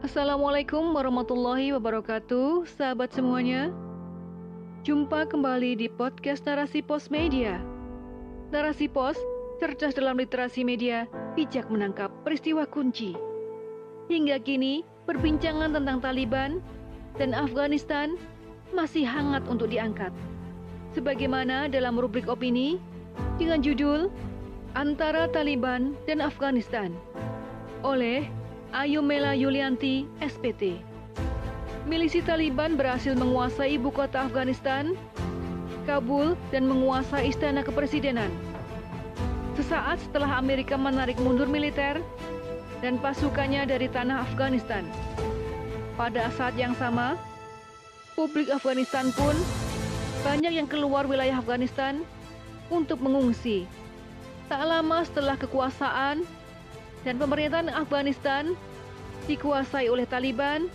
Assalamualaikum warahmatullahi wabarakatuh, sahabat semuanya. Jumpa kembali di podcast Narasi Pos Media. Narasi Pos, cerdas dalam literasi media, bijak menangkap peristiwa kunci. Hingga kini, perbincangan tentang Taliban dan Afghanistan masih hangat untuk diangkat. Sebagaimana dalam rubrik opini dengan judul Antara Taliban dan Afghanistan oleh Ayumela Yulianti, SPT. Milisi Taliban berhasil menguasai ibu kota Afghanistan, Kabul, dan menguasai istana kepresidenan. Sesaat setelah Amerika menarik mundur militer dan pasukannya dari tanah Afghanistan. Pada saat yang sama, publik Afghanistan pun banyak yang keluar wilayah Afghanistan untuk mengungsi. Tak lama setelah kekuasaan dan pemerintahan Afghanistan dikuasai oleh Taliban,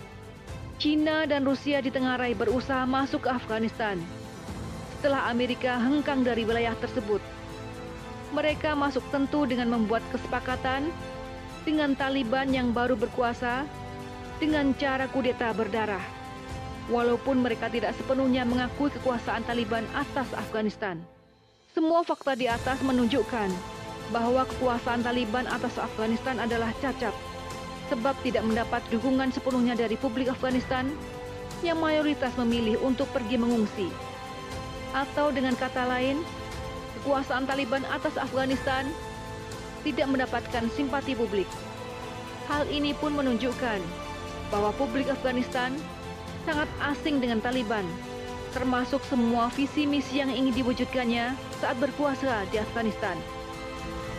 China dan Rusia ditengarai berusaha masuk ke Afghanistan. Setelah Amerika hengkang dari wilayah tersebut, mereka masuk tentu dengan membuat kesepakatan dengan Taliban yang baru berkuasa dengan cara kudeta berdarah. Walaupun mereka tidak sepenuhnya mengakui kekuasaan Taliban atas Afghanistan. Semua fakta di atas menunjukkan bahwa kekuasaan Taliban atas Afghanistan adalah cacat sebab tidak mendapat dukungan sepenuhnya dari publik Afghanistan yang mayoritas memilih untuk pergi mengungsi. Atau dengan kata lain, kekuasaan Taliban atas Afghanistan tidak mendapatkan simpati publik. Hal ini pun menunjukkan bahwa publik Afghanistan sangat asing dengan Taliban, termasuk semua visi misi yang ingin diwujudkannya saat berkuasa di Afghanistan.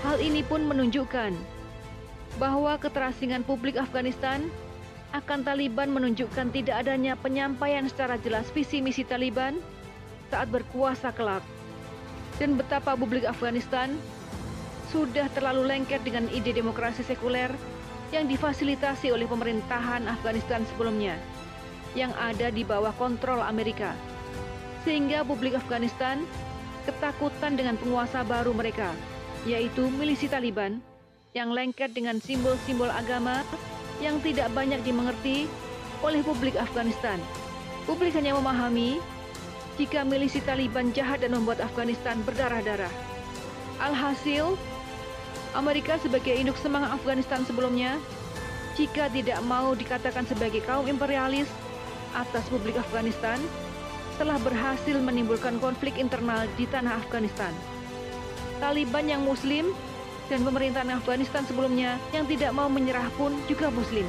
Hal ini pun menunjukkan bahwa keterasingan publik Afghanistan akan Taliban menunjukkan tidak adanya penyampaian secara jelas visi misi Taliban saat berkuasa kelak. Dan betapa publik Afghanistan sudah terlalu lengket dengan ide demokrasi sekuler yang difasilitasi oleh pemerintahan Afghanistan sebelumnya yang ada di bawah kontrol Amerika. Sehingga publik Afghanistan ketakutan dengan penguasa baru mereka yaitu milisi Taliban yang lengket dengan simbol-simbol agama yang tidak banyak dimengerti oleh publik Afghanistan. Publik hanya memahami jika milisi Taliban jahat dan membuat Afghanistan berdarah-darah. Alhasil, Amerika sebagai induk semangat Afghanistan sebelumnya, jika tidak mau dikatakan sebagai kaum imperialis atas publik Afghanistan, telah berhasil menimbulkan konflik internal di tanah Afghanistan. Taliban yang Muslim dan pemerintahan Afghanistan sebelumnya yang tidak mau menyerah pun juga Muslim.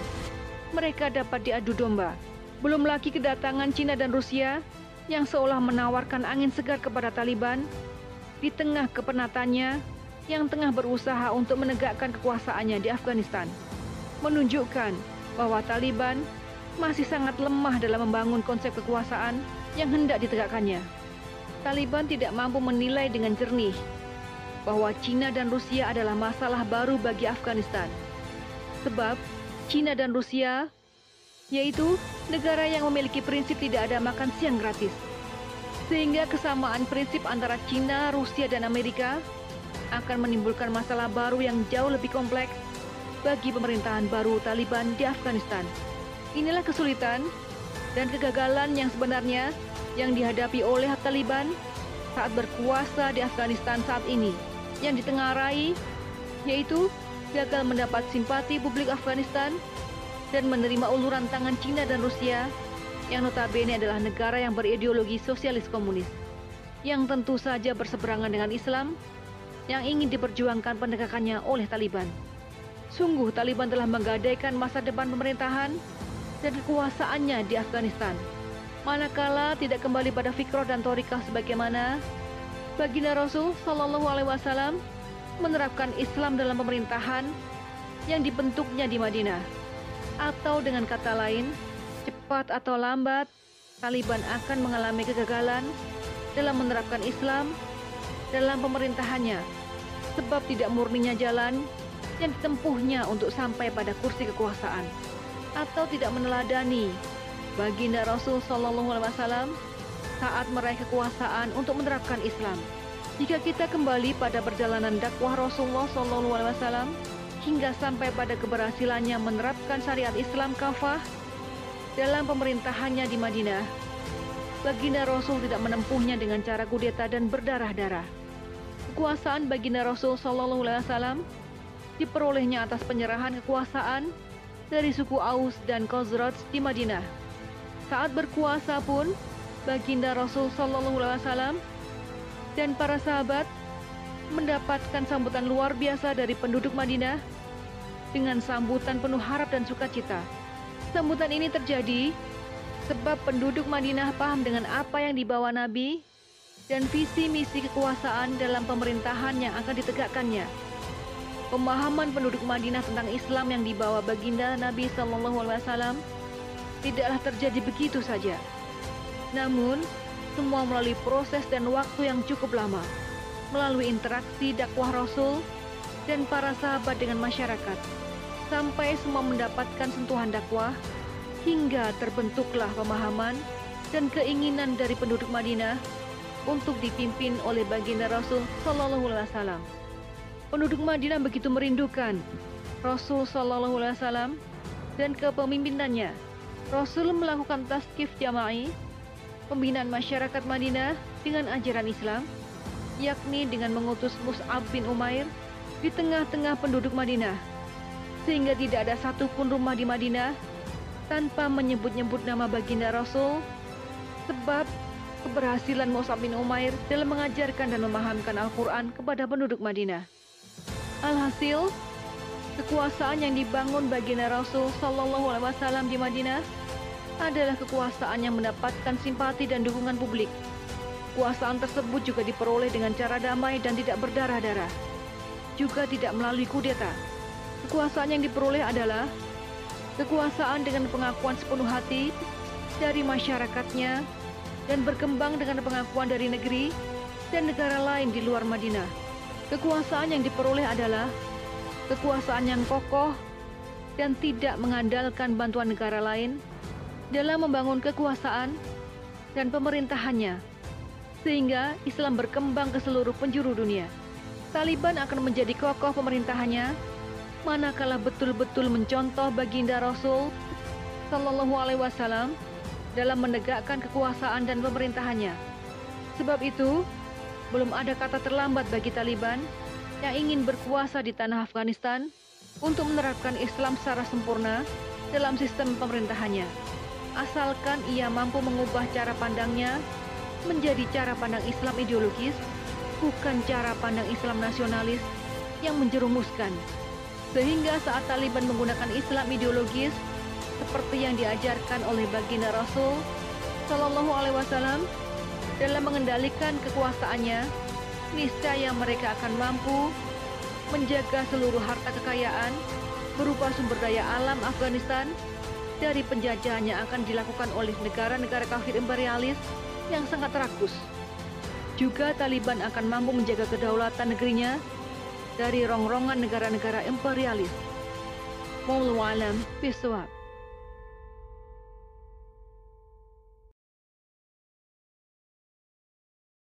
Mereka dapat diadu domba. Belum lagi kedatangan Cina dan Rusia yang seolah menawarkan angin segar kepada Taliban di tengah kepenatannya yang tengah berusaha untuk menegakkan kekuasaannya di Afghanistan. Menunjukkan bahwa Taliban masih sangat lemah dalam membangun konsep kekuasaan yang hendak ditegakkannya. Taliban tidak mampu menilai dengan jernih bahwa Cina dan Rusia adalah masalah baru bagi Afghanistan. Sebab Cina dan Rusia yaitu negara yang memiliki prinsip tidak ada makan siang gratis. Sehingga kesamaan prinsip antara Cina, Rusia, dan Amerika akan menimbulkan masalah baru yang jauh lebih kompleks bagi pemerintahan baru Taliban di Afghanistan. Inilah kesulitan dan kegagalan yang sebenarnya yang dihadapi oleh Taliban saat berkuasa di Afghanistan saat ini yang ditengarai yaitu gagal mendapat simpati publik Afghanistan dan menerima uluran tangan Cina dan Rusia yang notabene adalah negara yang berideologi sosialis komunis yang tentu saja berseberangan dengan Islam yang ingin diperjuangkan penegakannya oleh Taliban. Sungguh Taliban telah menggadaikan masa depan pemerintahan dan kekuasaannya di Afghanistan. Manakala tidak kembali pada fikroh dan torikah sebagaimana Baginda Rasul Shallallahu Alaihi Wasallam menerapkan Islam dalam pemerintahan yang dibentuknya di Madinah. Atau dengan kata lain, cepat atau lambat, Taliban akan mengalami kegagalan dalam menerapkan Islam dalam pemerintahannya, sebab tidak murninya jalan yang ditempuhnya untuk sampai pada kursi kekuasaan, atau tidak meneladani baginda Rasul Shallallahu Alaihi Wasallam saat meraih kekuasaan untuk menerapkan Islam. Jika kita kembali pada perjalanan dakwah Rasulullah SAW, hingga sampai pada keberhasilannya menerapkan syariat Islam kafah dalam pemerintahannya di Madinah. Baginda Rasul tidak menempuhnya dengan cara kudeta dan berdarah-darah. Kekuasaan baginda Rasul Wasallam diperolehnya atas penyerahan kekuasaan dari suku Aus dan Khazraj di Madinah. Saat berkuasa pun, baginda Rasul Shallallahu Alaihi Wasallam dan para sahabat mendapatkan sambutan luar biasa dari penduduk Madinah dengan sambutan penuh harap dan sukacita. Sambutan ini terjadi sebab penduduk Madinah paham dengan apa yang dibawa Nabi dan visi misi kekuasaan dalam pemerintahan yang akan ditegakkannya. Pemahaman penduduk Madinah tentang Islam yang dibawa baginda Nabi Shallallahu Alaihi Wasallam tidaklah terjadi begitu saja. Namun, semua melalui proses dan waktu yang cukup lama, melalui interaksi dakwah Rasul dan para sahabat dengan masyarakat, sampai semua mendapatkan sentuhan dakwah, hingga terbentuklah pemahaman dan keinginan dari penduduk Madinah untuk dipimpin oleh baginda Rasul Shallallahu Alaihi Wasallam. Penduduk Madinah begitu merindukan Rasul Shallallahu Alaihi Wasallam dan kepemimpinannya. Rasul melakukan taskif jama'i, pembinaan masyarakat Madinah dengan ajaran Islam, yakni dengan mengutus Mus'ab bin Umair di tengah-tengah penduduk Madinah, sehingga tidak ada satupun rumah di Madinah tanpa menyebut-nyebut nama baginda Rasul, sebab keberhasilan Mus'ab bin Umair dalam mengajarkan dan memahamkan Al-Quran kepada penduduk Madinah. Alhasil, kekuasaan yang dibangun baginda Rasul Shallallahu Alaihi Wasallam di Madinah adalah kekuasaan yang mendapatkan simpati dan dukungan publik. Kekuasaan tersebut juga diperoleh dengan cara damai dan tidak berdarah-darah, juga tidak melalui kudeta. Kekuasaan yang diperoleh adalah kekuasaan dengan pengakuan sepenuh hati dari masyarakatnya dan berkembang dengan pengakuan dari negeri dan negara lain di luar Madinah. Kekuasaan yang diperoleh adalah kekuasaan yang kokoh dan tidak mengandalkan bantuan negara lain dalam membangun kekuasaan dan pemerintahannya, sehingga Islam berkembang ke seluruh penjuru dunia. Taliban akan menjadi kokoh pemerintahannya manakala betul-betul mencontoh baginda Rasul Sallallahu Alaihi Wasallam dalam menegakkan kekuasaan dan pemerintahannya. Sebab itu, belum ada kata terlambat bagi Taliban yang ingin berkuasa di tanah Afghanistan untuk menerapkan Islam secara sempurna dalam sistem pemerintahannya. Asalkan ia mampu mengubah cara pandangnya menjadi cara pandang Islam ideologis, bukan cara pandang Islam nasionalis yang menjerumuskan. Sehingga saat Taliban menggunakan Islam ideologis seperti yang diajarkan oleh baginda Rasul Shallallahu Alaihi Wasallam, dalam mengendalikan kekuasaannya, niscaya mereka akan mampu menjaga seluruh harta kekayaan berupa sumber daya alam Afghanistan dari penjajahan yang akan dilakukan oleh negara-negara kafir imperialis yang sangat rakus. Juga Taliban akan mampu menjaga kedaulatan negerinya dari rongrongan negara-negara imperialis. Wallahu alam.